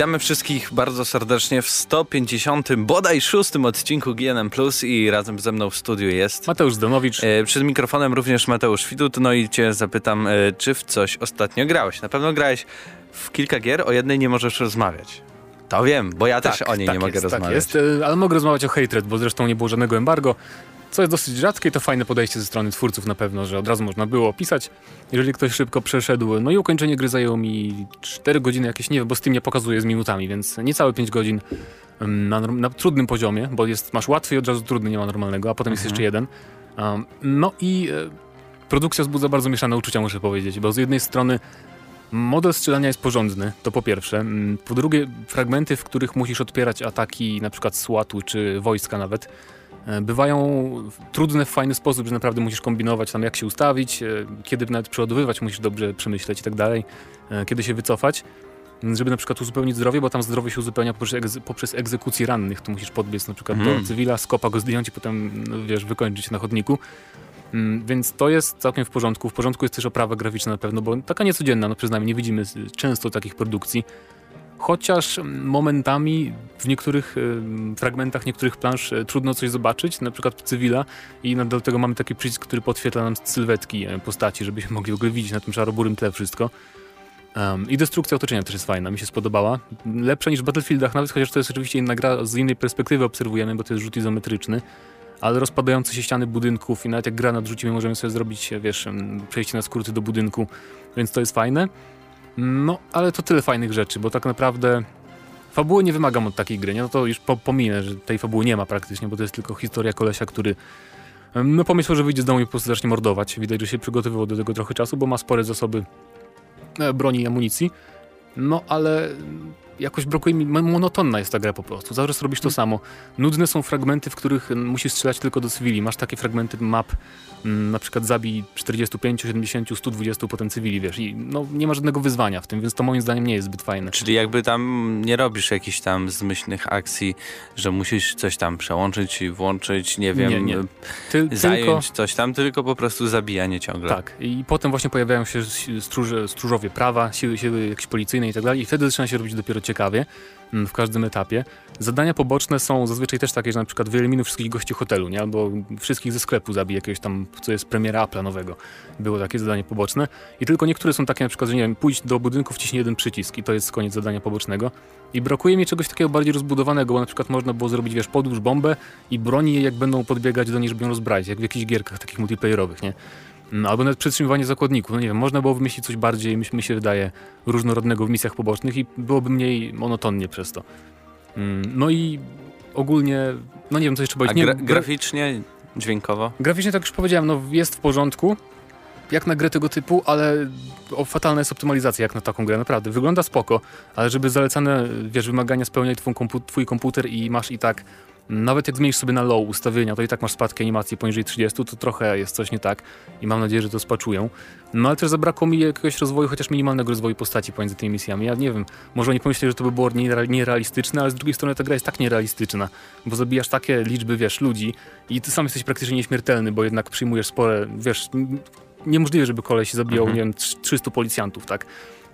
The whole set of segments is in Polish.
Witamy wszystkich bardzo serdecznie w 150. bodaj szóstym odcinku GNM Plus i razem ze mną w studiu jest Mateusz Zdanowicz. E, przed mikrofonem również Mateusz Widut. No i cię zapytam, e, czy w coś ostatnio grałeś? Na pewno grałeś w kilka gier, o jednej nie możesz rozmawiać. To wiem, bo ja tak, też o niej tak nie jest, mogę tak rozmawiać. Jest, e, ale mogę rozmawiać o Hatred, bo zresztą nie było żadnego embargo. Co jest dosyć rzadkie i to fajne podejście ze strony twórców na pewno, że od razu można było opisać, jeżeli ktoś szybko przeszedł. No i ukończenie gry zajęło mi 4 godziny jakieś, nie wiem, bo Steam nie pokazuje z minutami, więc niecałe 5 godzin na, na trudnym poziomie, bo jest, masz łatwy i od razu trudny, nie ma normalnego, a potem jest Mhm. jeszcze jeden. Um, no i e, produkcja wzbudza bardzo mieszane uczucia, muszę powiedzieć, bo z jednej strony model strzelania jest porządny, to po pierwsze. Po drugie, fragmenty, w których musisz odpierać ataki na przykład SWAT-u czy wojska nawet, bywają trudne w fajny sposób, że naprawdę musisz kombinować tam jak się ustawić, e, kiedy nawet przeładowywać musisz dobrze przemyśleć i tak dalej, e, kiedy się wycofać, żeby na przykład uzupełnić zdrowie, bo tam zdrowie się uzupełnia poprzez, egze poprzez egzekucję rannych, tu musisz podbiec na przykład Mhm. do cywila, skopa go zdjąć i potem, no, wiesz, wykończyć na chodniku. Mm, Więc to jest całkiem w porządku. W porządku jest też oprawa graficzna na pewno, bo taka niecodzienna, no przyznajmy, nie widzimy często takich produkcji. Chociaż momentami w niektórych fragmentach, niektórych plansz e, trudno coś zobaczyć, na przykład cywila i do tego mamy taki przycisk, który podświetla nam sylwetki e, postaci, żebyśmy mogli w ogóle widzieć na tym szaroburym tle wszystko. Um, I destrukcja otoczenia też jest fajna, mi się spodobała. Lepsza niż w Battlefieldach, nawet chociaż to jest oczywiście inna gra, z innej perspektywy obserwujemy, bo to jest rzut izometryczny ale rozpadające się ściany budynków i nawet jak granat rzucimy, możemy sobie zrobić, wiesz, przejście na skróty do budynku, więc to jest fajne. No, ale to tyle fajnych rzeczy, bo tak naprawdę fabuły nie wymagam od takiej gry, nie? No to już po, pominę, że tej fabuły nie ma praktycznie, bo to jest tylko historia kolesia, który no pomyślał, że wyjdzie z domu i po prostu zacznie mordować. Widać, że się przygotowywał do tego trochę czasu, bo ma spore zasoby e, broni i amunicji. No, ale jakoś brakuje mi, mo- monotonna jest ta gra po prostu. Zawsze robisz Mhm. to samo. Nudne są fragmenty, w których mm, musisz strzelać tylko do cywili. Masz takie fragmenty map, mm, na przykład zabij 45, 70, 120 potem cywili, wiesz, i no, nie ma żadnego wyzwania w tym, więc to moim zdaniem nie jest zbyt fajne. Czyli jakby tam nie robisz jakichś tam zmyślnych akcji, że musisz coś tam przełączyć i włączyć, nie wiem, Nie, nie. Ty, zająć tylko, coś tam, tylko po prostu zabijanie ciągle. tak, i potem właśnie pojawiają się si- stróże, stróżowie prawa, siły, siły jakieś policyjne i tak dalej i wtedy zaczyna się robić dopiero ciekawie mm, w każdym etapie. Zadania poboczne są zazwyczaj też takie, że na przykład wyeliminuj wszystkich gości hotelu, nie? Albo wszystkich ze sklepu zabij jakiegoś tam, co jest premiera Apple'a nowego. Było takie zadanie poboczne. I tylko niektóre są takie na przykład, że nie wiem, pójdź do budynku, wciśnij jeden przycisk i to jest koniec zadania pobocznego. I brakuje mi czegoś takiego bardziej rozbudowanego, bo na przykład można było zrobić, wiesz, podłóż bombę i broni je, jak będą podbiegać do niej, żeby ją rozbrać, jak w jakichś gierkach takich multiplayerowych, nie? No, albo nawet przetrzymywanie zakładników. No nie wiem, można było wymyślić coś bardziej, mi, mi się wydaje, różnorodnego w misjach pobocznych i byłoby mniej monotonnie przez to. Mm, No i ogólnie, no nie wiem, co jeszcze powiedzieć. Nie, gra gra- graficznie, dźwiękowo? Graficznie, tak już powiedziałem, no jest w porządku, jak na grę tego typu, ale fatalna jest optymalizacja jak na taką grę, naprawdę. Wygląda spoko, ale żeby zalecane, wiesz, wymagania spełniać twój, kompu twój komputer i masz i tak, nawet jak zmienisz sobie na low ustawienia, to i tak masz spadki animacji poniżej 30, to trochę jest coś nie tak i mam nadzieję, że to spaczują. No ale też zabrakło mi jakiegoś rozwoju, chociaż minimalnego rozwoju postaci pomiędzy tymi misjami. Ja nie wiem, może oni pomyśleli, że to by było niere- nierealistyczne, ale z drugiej strony ta gra jest tak nierealistyczna, bo zabijasz takie liczby, wiesz, ludzi i ty sam jesteś praktycznie nieśmiertelny, bo jednak przyjmujesz spore, wiesz, niemożliwe, żeby koleś zabijał, Mhm. nie wiem, trz- 300 policjantów, tak?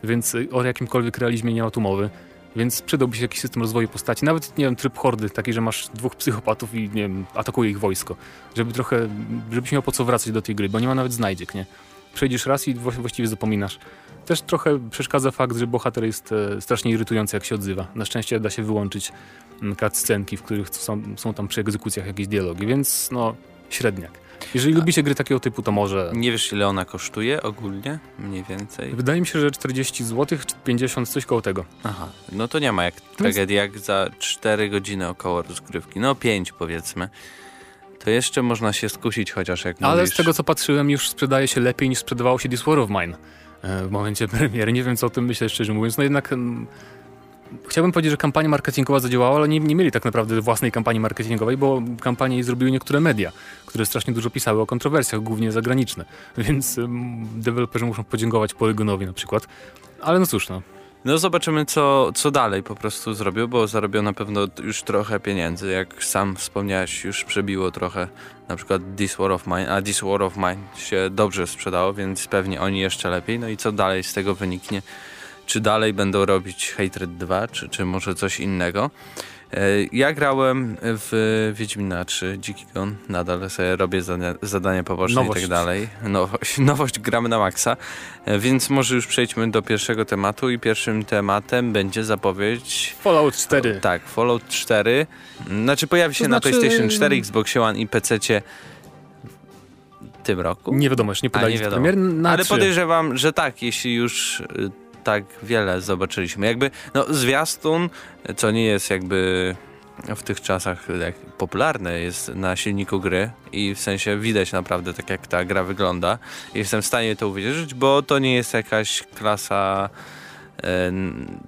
Więc o jakimkolwiek realizmie nie ma tu mowy. Więc przydałby się jakiś system rozwoju postaci, nawet, nie wiem, tryb hordy, taki, że masz dwóch psychopatów i, nie wiem, atakuje ich wojsko. Żeby trochę, żebyś miał po co wracać do tej gry, bo nie ma nawet znajdziek, nie? Przejdziesz raz i wła- właściwie zapominasz. Też trochę przeszkadza fakt, że bohater jest e, strasznie irytujący, jak się odzywa. Na szczęście da się wyłączyć mm, cutscenki, w których są, są tam przy egzekucjach jakieś dialogi, więc no, średniak. Jeżeli lubicie gry takiego typu, to może... Nie wiesz, ile ona kosztuje ogólnie? Mniej więcej? Wydaje mi się, że 40 zł, czy 50, coś koło tego. Aha, no to nie ma jak tragedii, jak za 4 godziny około rozgrywki. No 5 powiedzmy. To jeszcze można się skusić chociaż jak Ale mówisz. z tego co patrzyłem, już sprzedaje się lepiej niż sprzedawało się This War of Mine e, w momencie premiery. Nie wiem co o tym myślę, szczerze mówiąc. No jednak mm, chciałbym powiedzieć, że kampania marketingowa zadziałała, ale nie, nie mieli tak naprawdę własnej kampanii marketingowej, bo kampanię zrobiły niektóre media, które strasznie dużo pisały o kontrowersjach, głównie zagraniczne. Więc um, deweloperzy muszą podziękować Polygonowi na przykład. Ale no cóż, no. No zobaczymy, co, co dalej po prostu zrobią, bo zarobią na pewno już trochę pieniędzy. Jak sam wspomniałeś, już przebiło trochę na przykład This War of Mine, a This War of Mine się dobrze sprzedało, więc pewnie oni jeszcze lepiej. No i co dalej z tego wyniknie, czy dalej będą robić Hatred 2, czy, czy może coś innego. E, ja grałem w Wiedźmina 3, Dziki Gon, nadal sobie robię zadania, zadania poboczne Nowość. i tak dalej. Nowość, nowość gramy na maksa, E, więc może już przejdźmy do pierwszego tematu i pierwszym tematem będzie zapowiedź Fallout 4. tak, Fallout 4. Znaczy pojawi się To na znaczy- PlayStation 4, Xbox One i PC w tym roku. Nie wiadomo, nie podali. Na Ale 3. podejrzewam, że tak, jeśli już y, tak wiele zobaczyliśmy. Jakby, no zwiastun, co nie jest jakby w tych czasach jak popularne jest na silniku gry i w sensie widać naprawdę tak jak ta gra wygląda. Jestem w stanie to uwierzyć, bo to nie jest jakaś klasa e,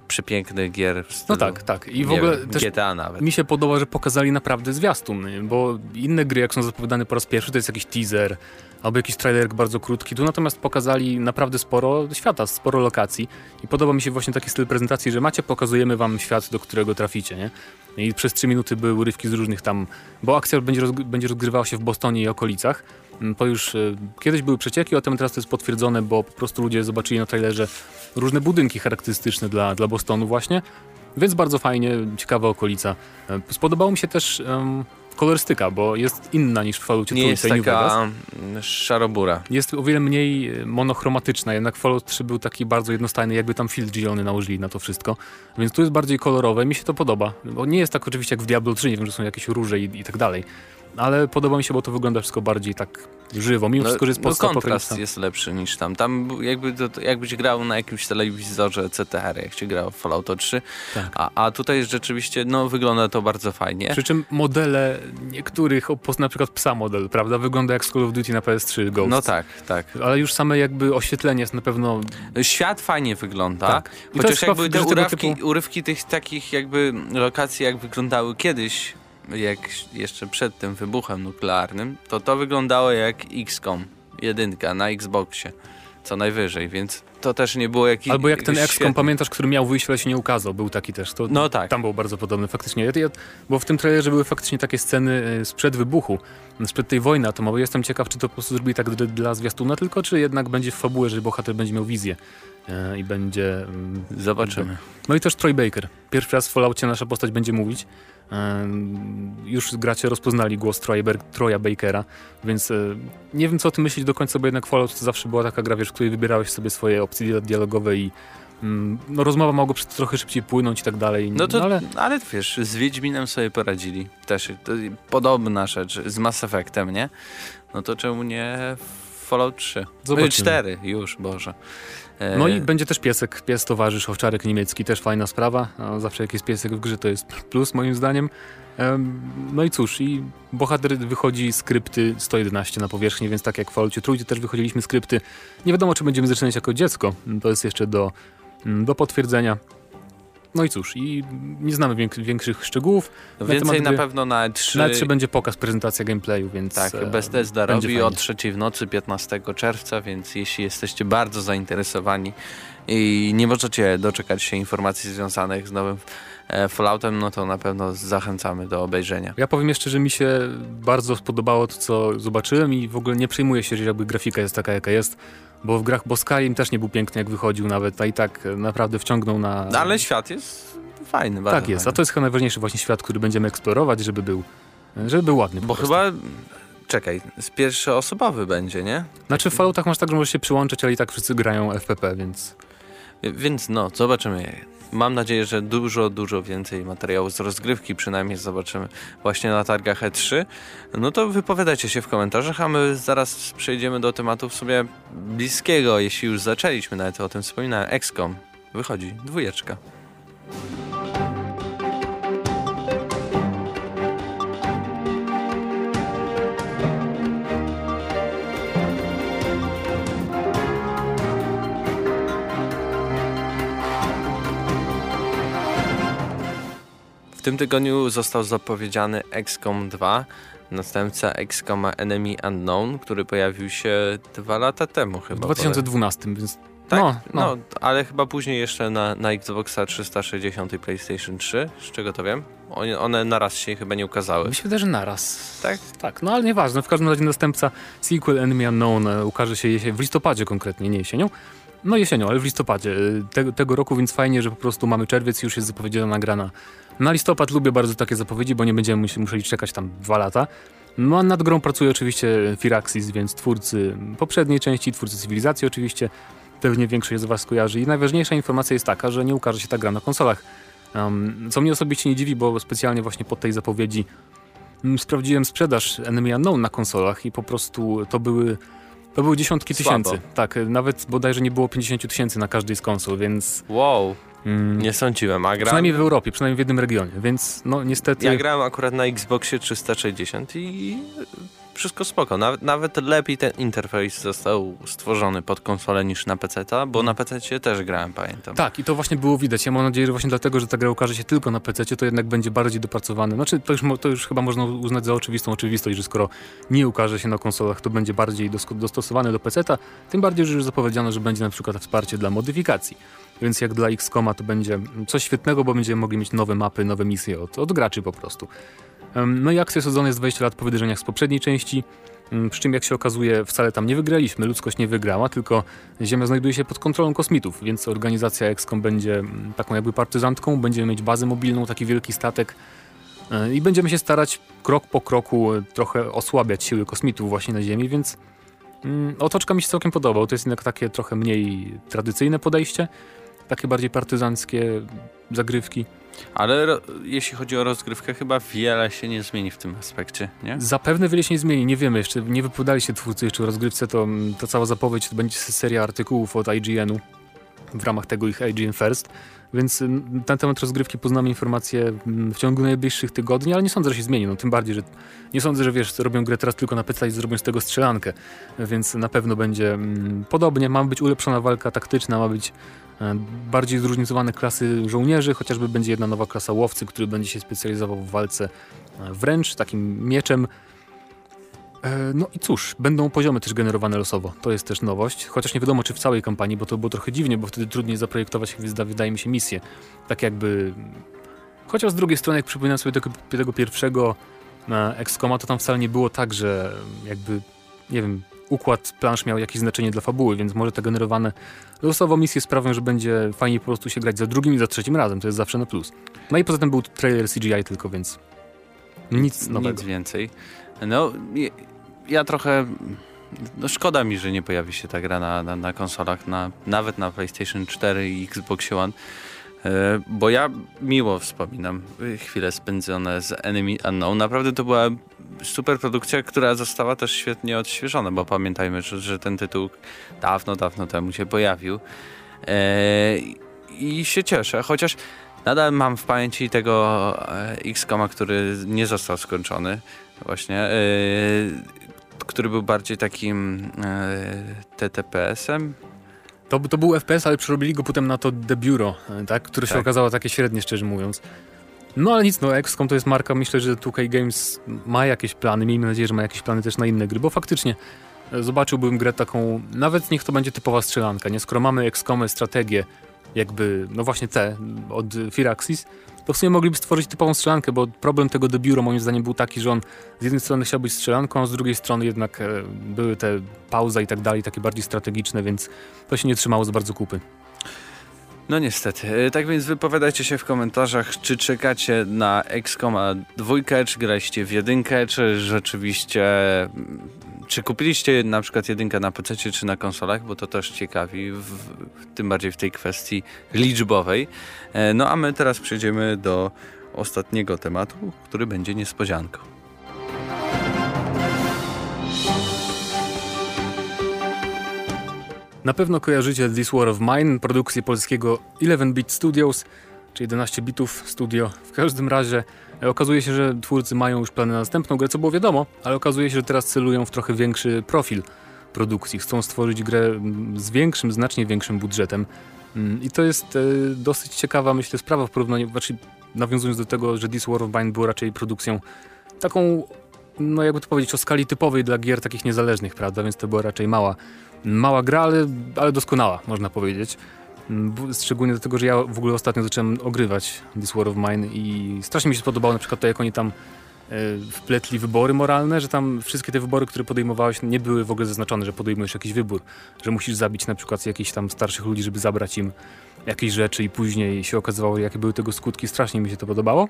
przepięknych gier w stylu, No tak, tak. I w ogóle wiem, też GTA nawet. mi się podoba, że pokazali naprawdę zwiastun, bo inne gry, jak są zapowiadane po raz pierwszy, to jest jakiś teaser albo jakiś trailer bardzo krótki. Tu natomiast pokazali naprawdę sporo świata, sporo lokacji i podoba mi się właśnie taki styl prezentacji, że macie, pokazujemy wam świat, do którego traficie, nie? I przez trzy minuty były urywki z różnych tam, bo akcja będzie, rozg- będzie rozgrywała się w Bostonie i okolicach. Mm, To już e, kiedyś były przecieki, a teraz to jest potwierdzone, bo po prostu ludzie zobaczyli na trailerze różne budynki charakterystyczne dla, dla Bostonu właśnie. Więc bardzo fajnie, ciekawa okolica. E, Spodobało mi się też um, kolorystyka, bo jest inna niż w Falloutie Nie jest taka mm, szarobura. Jest o wiele mniej e, monochromatyczna, jednak Fallout 3 był taki bardzo jednostajny, jakby tam filtr zielony nałożyli na to wszystko. Więc tu jest bardziej kolorowe, mi się to podoba. Bo nie jest tak oczywiście jak w Diablo 3, nie wiem, że są jakieś róże i, i tak dalej. Ale podoba mi się, bo to wygląda wszystko bardziej tak żywo, mimo wszystko, że jest no kontrast jest lepszy niż tam. Tam jakby to, jakbyś grał na jakimś telewizorze CTR, jak się grał w Fallout 3. Tak. A, a tutaj rzeczywiście no, wygląda to bardzo fajnie. Przy czym modele niektórych, na przykład psa model, prawda, wygląda jak z Call of Duty na PS3 Ghost. No tak, tak. Ale już same jakby oświetlenie jest na pewno... Świat fajnie wygląda. Tak. Chociaż jakby te urywki, typu- urywki tych takich jakby lokacji, jak wyglądały kiedyś, jak jeszcze przed tym wybuchem nuklearnym, to to wyglądało jak XCOM jedynka na Xboxie. Co najwyżej, więc to też nie było jakiś Albo jak ten XCOM, pamiętasz, który miał wyjść, ale się nie ukazał, był taki też. To, No tak. Tam był bardzo podobny, faktycznie. Bo w tym trailerze były faktycznie takie sceny e, sprzed wybuchu, sprzed tej wojny atomowej. Jestem ciekaw, czy to po prostu zrobili tak dla zwiastuna tylko, czy jednak będzie w fabule, że bohater będzie miał wizję e, i będzie... mm, Zobaczymy. No i też Troy Baker. Pierwszy raz w Falloutie nasza postać będzie mówić. Już gracze rozpoznali głos Troya, Ber- Troya Bakera, więc e, nie wiem co o tym myśleć do końca, bo jednak Fallout to zawsze była taka gra, wiesz, w której wybierałeś sobie swoje opcje dia- dialogowe i mm, no, rozmowa mogła trochę szybciej płynąć i tak dalej. No to, ale ale... wiesz, z Wiedźminem sobie poradzili. Też podobna rzecz, z Mass Effectem, nie? No to czemu nie Fallout 3? Zobaczymy. 4 już, Boże. E, No i będzie też piesek, pies towarzysz, owczarek niemiecki, też fajna sprawa. A Zawsze jak jest piesek w grze to jest plus moim zdaniem. Em, No i cóż, i bohater wychodzi skrypty 111 na powierzchnię, więc tak jak w Falloutie Trójce też wychodziliśmy skrypty. Nie wiadomo, czy będziemy zaczynać jako dziecko, to jest jeszcze do, do potwierdzenia. No i cóż, i nie znamy więk- większych szczegółów. no na więcej na gry- pewno na 3. Na 3 będzie pokaz, prezentacja gameplayu, więc... Tak, e, Bethesda robi fajnie. o trzeciej w nocy 15 czerwca, więc jeśli jesteście bardzo zainteresowani i nie możecie doczekać się informacji związanych z nowym e, Falloutem, no to na pewno zachęcamy do obejrzenia. Ja powiem jeszcze, że mi się bardzo spodobało to, co zobaczyłem i w ogóle nie przejmuję się, że jakby grafika jest taka, jaka jest, bo w grach bo Skyrim też nie był piękny, jak wychodził nawet, a i tak naprawdę wciągnął na... No, ale świat jest fajny, bardzo Tak jest, a fajny. to jest chyba najważniejszy właśnie świat, który będziemy eksplorować, żeby był, żeby był ładny Bo chyba, czekaj, z pierwszoosobowy będzie, nie? Znaczy w Falloutach masz tak, że możesz się przyłączyć, ale i tak wszyscy grają FPP, więc... Więc no, zobaczymy. Mam nadzieję, że dużo, dużo więcej materiałów z rozgrywki przynajmniej zobaczymy właśnie na targach E3. No to wypowiadajcie się w komentarzach, a my zaraz przejdziemy do tematu w sobie bliskiego, jeśli już zaczęliśmy, nawet o tym wspominałem. XCOM wychodzi, dwójeczka. Tym tygodniu został zapowiedziany XCOM 2, następca XCOMa Enemy Unknown, który pojawił się dwa lata temu W chyba. 2012, więc... Tak, no, no, no. ale chyba później jeszcze na, na Xboxa 360 i PlayStation 3, z czego to wiem. One, one naraz się chyba nie ukazały. Mi się wydaje, że naraz. Tak? Tak, no ale nieważne. W każdym razie następca sequel Enemy Unknown e, ukaże się w listopadzie konkretnie, nie jesienią. No jesienią, ale w listopadzie y, te, tego roku, więc fajnie, że po prostu mamy czerwiec i już jest zapowiedziana nagrana. Na listopad lubię bardzo takie zapowiedzi, bo nie będziemy mus- musieli czekać tam dwa lata. No a nad grą pracuje oczywiście Firaxis, więc twórcy poprzedniej części, twórcy cywilizacji oczywiście. Pewnie większość z Was kojarzy. I najważniejsza informacja jest taka, że nie ukaże się ta gra na konsolach. Um, co mnie osobiście nie dziwi, bo specjalnie właśnie po tej zapowiedzi mm, sprawdziłem sprzedaż Enemy Unknown na konsolach i po prostu to były, to były dziesiątki Słabo. tysięcy. Tak, nawet bodajże nie było 50 tysięcy na każdej z konsol, więc Wow, mm, nie sądziłem, a gra... przynajmniej w Europie, przynajmniej w jednym regionie, więc no niestety... Ja grałem akurat na Xboxie 360 i wszystko spoko. Nawet, nawet lepiej ten interfejs został stworzony pod konsolę niż na PC, bo na PC też grałem, pamiętam. Tak, i to właśnie było widać. Ja mam nadzieję, że właśnie dlatego, że ta gra ukaże się tylko na PC, to jednak będzie bardziej dopracowane. Znaczy, to już, to już chyba można uznać za oczywistą oczywistość, że skoro nie ukaże się na konsolach, to będzie bardziej dostosowane do PC, tym bardziej, że już zapowiedziano, że będzie na przykład wsparcie dla modyfikacji. Więc jak dla XCOMa to będzie coś świetnego, bo będziemy mogli mieć nowe mapy, nowe misje od, od graczy po prostu. No i akcja sezonu jest 20 lat po wydarzeniach z poprzedniej części. Przy czym, jak się okazuje, wcale tam nie wygraliśmy, ludzkość nie wygrała, tylko Ziemia znajduje się pod kontrolą kosmitów, więc organizacja XCOM będzie taką jakby partyzantką, będziemy mieć bazę mobilną, taki wielki statek e, i będziemy się starać krok po kroku e, trochę osłabiać siły kosmitów właśnie na Ziemi, więc mm, otoczka mi się całkiem podobał. To jest jednak takie trochę mniej tradycyjne podejście, takie bardziej partyzanckie zagrywki. Ale ro- jeśli chodzi o rozgrywkę, chyba wiele się nie zmieni w tym aspekcie, nie? Zapewne wiele się nie zmieni, nie wiemy jeszcze, nie wypowiadali się twórcy jeszcze o rozgrywce, to mm, ta cała zapowiedź to będzie seria artykułów od IGN-u w ramach tego ich IGN First, więc mm, na temat rozgrywki poznamy informacje mm, w ciągu najbliższych tygodni, ale nie sądzę, że się zmieni, no tym bardziej, że nie sądzę, że wiesz, robią grę teraz tylko na PC i zrobią z tego strzelankę, więc na pewno będzie mm, podobnie, ma być ulepszona walka taktyczna, ma być e, bardziej zróżnicowane klasy żołnierzy, chociażby będzie jedna nowa klasa łowcy, który będzie się specjalizował w walce e, wręcz, takim mieczem. E, No i cóż, będą poziomy też generowane losowo. To jest też nowość, chociaż nie wiadomo czy w całej kampanii, bo to było trochę dziwnie, bo wtedy trudniej zaprojektować, wyda- wydaje mi się, misję. Tak jakby... Chociaż z drugiej strony, jak przypominam sobie tego, tego pierwszego e, XCOMa, to tam wcale nie było tak, że jakby, nie wiem, układ plansz miał jakieś znaczenie dla fabuły, więc może te generowane losowo misje sprawią, że będzie fajniej po prostu się grać za drugim i za trzecim razem, to jest zawsze na plus. No i poza tym był trailer CGI tylko, więc nic nowego. Nic więcej. No, ja trochę... No szkoda mi, że nie pojawi się ta gra na, na, na konsolach, na, nawet na PlayStation 4 i Xbox One. E, Bo ja miło wspominam chwile spędzone z Enemy Unknown. Naprawdę to była super produkcja, która została też świetnie odświeżona, bo pamiętajmy, że, że ten tytuł dawno, dawno temu się pojawił. E, I się cieszę, chociaż nadal mam w pamięci tego e, X-Koma, który nie został skończony właśnie, e, który był bardziej takim e, TTPS-em. To, to był FPS, ale przerobili go potem na to The Bureau, tak? które się Tak. okazało takie średnie, szczerze mówiąc. No ale nic, no XCOM to jest marka, myślę, że 2K Games ma jakieś plany, miejmy nadzieję, że ma jakieś plany też na inne gry, bo faktycznie e, zobaczyłbym grę taką, nawet niech to będzie typowa strzelanka, nie? Skoro mamy XCOMy, strategię, jakby, no właśnie te od Firaxis, to w sumie mogliby stworzyć typową strzelankę, bo problem tego Bureau moim zdaniem był taki, że on z jednej strony chciał być strzelanką, a z drugiej strony jednak e, były te pauza i tak dalej, takie bardziej strategiczne, więc to się nie trzymało za bardzo kupy. No niestety. E, Tak więc wypowiadajcie się w komentarzach, czy czekacie na XCOMa dwójkę, czy graliście w jedynkę, czy rzeczywiście... Czy kupiliście na przykład jedynkę na PC, czy na konsolach, bo to też ciekawi, w, tym bardziej w tej kwestii liczbowej. E, No a my teraz przejdziemy do ostatniego tematu, który będzie niespodzianką. Na pewno kojarzycie This War of Mine, produkcję polskiego 11-bit Studios, czy 11 bitów studio. W każdym razie e, okazuje się, że twórcy mają już plany na następną grę, co było wiadomo, ale okazuje się, że teraz celują w trochę większy profil produkcji. Chcą stworzyć grę z większym, znacznie większym budżetem. Mm, I to jest e, dosyć ciekawa, myślę, sprawa w porównaniu, znaczy nawiązując do tego, że This War of Mine było raczej produkcją taką, no jakby to powiedzieć, o skali typowej dla gier takich niezależnych, prawda? Więc to była raczej mała Mała gra, ale, ale doskonała, można powiedzieć. Mm, Szczególnie dlatego, że ja w ogóle ostatnio zacząłem ogrywać This War of Mine i strasznie mi się spodobało na przykład to, jak oni tam wpletli wybory moralne, że tam wszystkie te wybory, które podejmowałeś, nie były w ogóle zaznaczone, że podejmujesz jakiś wybór, że musisz zabić na przykład jakichś tam starszych ludzi, żeby zabrać im jakieś rzeczy i później się okazywało, jakie były tego skutki. Strasznie mi się to podobało.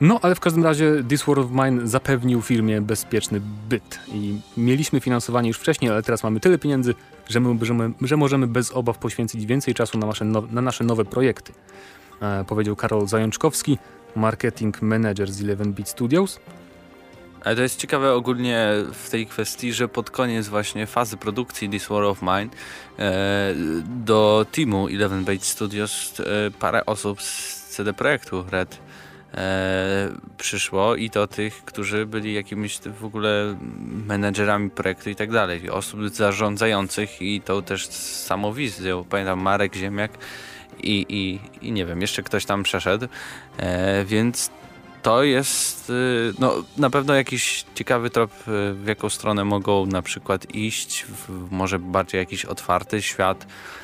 No, ale w każdym razie This War of Mine zapewnił firmie bezpieczny byt i mieliśmy finansowanie już wcześniej, ale teraz mamy tyle pieniędzy, że, my, że, my, że możemy bez obaw poświęcić więcej czasu na nasze, nowe, na nasze nowe projekty. E, powiedział Karol Zajączkowski, marketing manager z 11-Bit Studios. Ale to jest ciekawe ogólnie w tej kwestii, że pod koniec właśnie fazy produkcji This War of Mine e, do teamu 11-Bit Studios e, parę osób z CD Projektu Red przyszło i to tych, którzy byli jakimiś w ogóle menedżerami projektu i tak dalej, osób zarządzających i to też z. Pamiętam Marek Ziemiak i, i, i nie wiem, jeszcze ktoś tam przeszedł, e, więc to jest y, no, na pewno jakiś ciekawy trop, y, w jaką stronę mogą na przykład iść, w, może bardziej jakiś otwarty świat, E,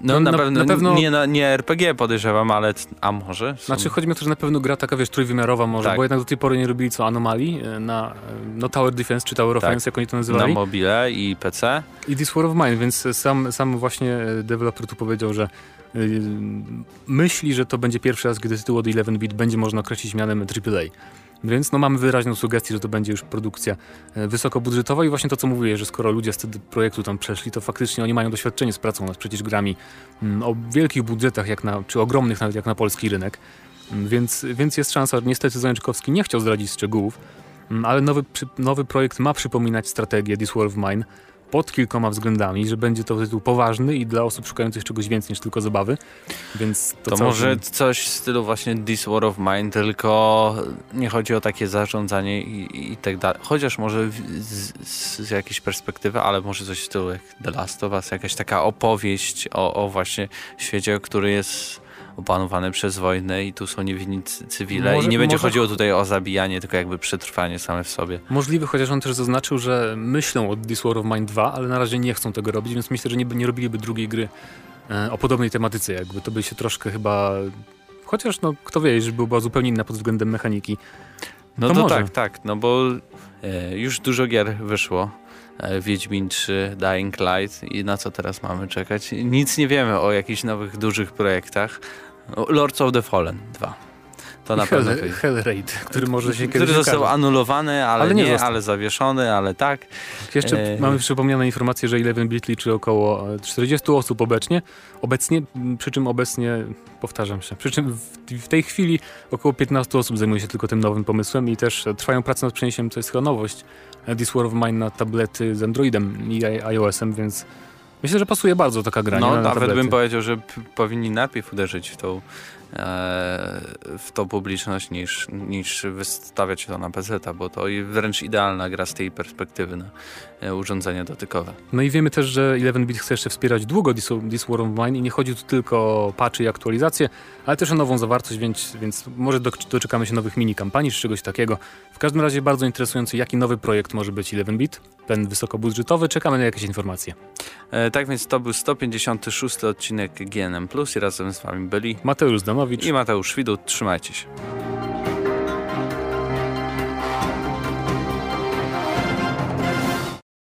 no, na, na, pewno, na, pewno, nie, nie RPG podejrzewam, ale a może? Są... Znaczy chodzi mi o to, że na pewno gra taka, wiesz, trójwymiarowa może, tak. bo jednak do tej pory nie robili co anomalii e, na no, Tower Defense czy Tower Offense, tak. jak oni to nazywali. Na mobile i PC. I This War of Mine, więc sam, sam właśnie deweloper tu powiedział, że myśli, że to będzie pierwszy raz, gdy tytuł od 11-bit będzie można określić mianem AAA. Więc no, mamy wyraźną sugestię, że to będzie już produkcja e, wysokobudżetowa i właśnie to, co mówię, że skoro ludzie z tego projektu tam przeszli, to faktycznie oni mają doświadczenie z pracą nad przecież grami mm, o wielkich budżetach, jak na, czy ogromnych nawet jak na polski rynek. Mm, więc, więc jest szansa, niestety Zajączkowski nie chciał zdradzić szczegółów, mm, ale nowy, nowy projekt ma przypominać strategię This War of Mine, pod kilkoma względami, że będzie to tytuł poważny i dla osób szukających czegoś więcej niż tylko zabawy. Więc to, to może coś w stylu właśnie This War of Mine, tylko nie chodzi o takie zarządzanie i, i tak dalej. Chociaż może z, z, jakiejś perspektywy, ale może coś w stylu jak The Last of Us, jakaś taka opowieść o, o właśnie świecie, który jest opanowane przez wojnę i tu są niewinni cywile może, i nie będzie może... chodziło tutaj o zabijanie, tylko jakby przetrwanie same w sobie. Możliwe, chociaż on też zaznaczył, że myślą o This War of Mine 2, ale na razie nie chcą tego robić, więc myślę, że nie, nie robiliby drugiej gry e, o podobnej tematyce, jakby to by się troszkę chyba... Chociaż, no, kto wie, że była zupełnie inna pod względem mechaniki. No to, to tak, tak, no bo e, już dużo gier wyszło. E, Wiedźmin 3, Dying Light i na co teraz mamy czekać? Nic nie wiemy o jakichś nowych, dużych projektach. Lords of the Fallen 2. To na Hell, pewno. Hellraid, który może się Który został anulowany, ale, ale nie, nie ale zawieszony, ale tak. Jeszcze e... mamy przypomniane informacje, że Eleven Bit liczy około 40 osób obecnie. Obecnie, przy czym obecnie, powtarzam się, przy czym w, w, tej chwili około 15 osób zajmuje się tylko tym nowym pomysłem i też trwają prace nad przeniesieniem, to jest chyba nowość, This War of Mine na tablety z Androidem i iOS-em, więc myślę, że pasuje bardzo taka gra. No, nawet bym powiedział, że powinni najpierw uderzyć w tą w tą publiczność niż, niż wystawiać to na PC, bo to wręcz idealna gra z tej perspektywy na e, urządzenia dotykowe. No i wiemy też, że 11-bit chce jeszcze wspierać długo This, This War of Mine i nie chodzi tu tylko o patchy i aktualizacje, ale też o nową zawartość, więc, więc może doczekamy się nowych mini kampanii czy czegoś takiego. W każdym razie bardzo interesujący, jaki nowy projekt może być 11-bit, ten wysokobudżetowy. Czekamy na jakieś informacje. E, tak więc to był 156 odcinek GNM+, i razem z wami byli Mateusz Zdanowicz i Mateusz Widut. Trzymajcie się.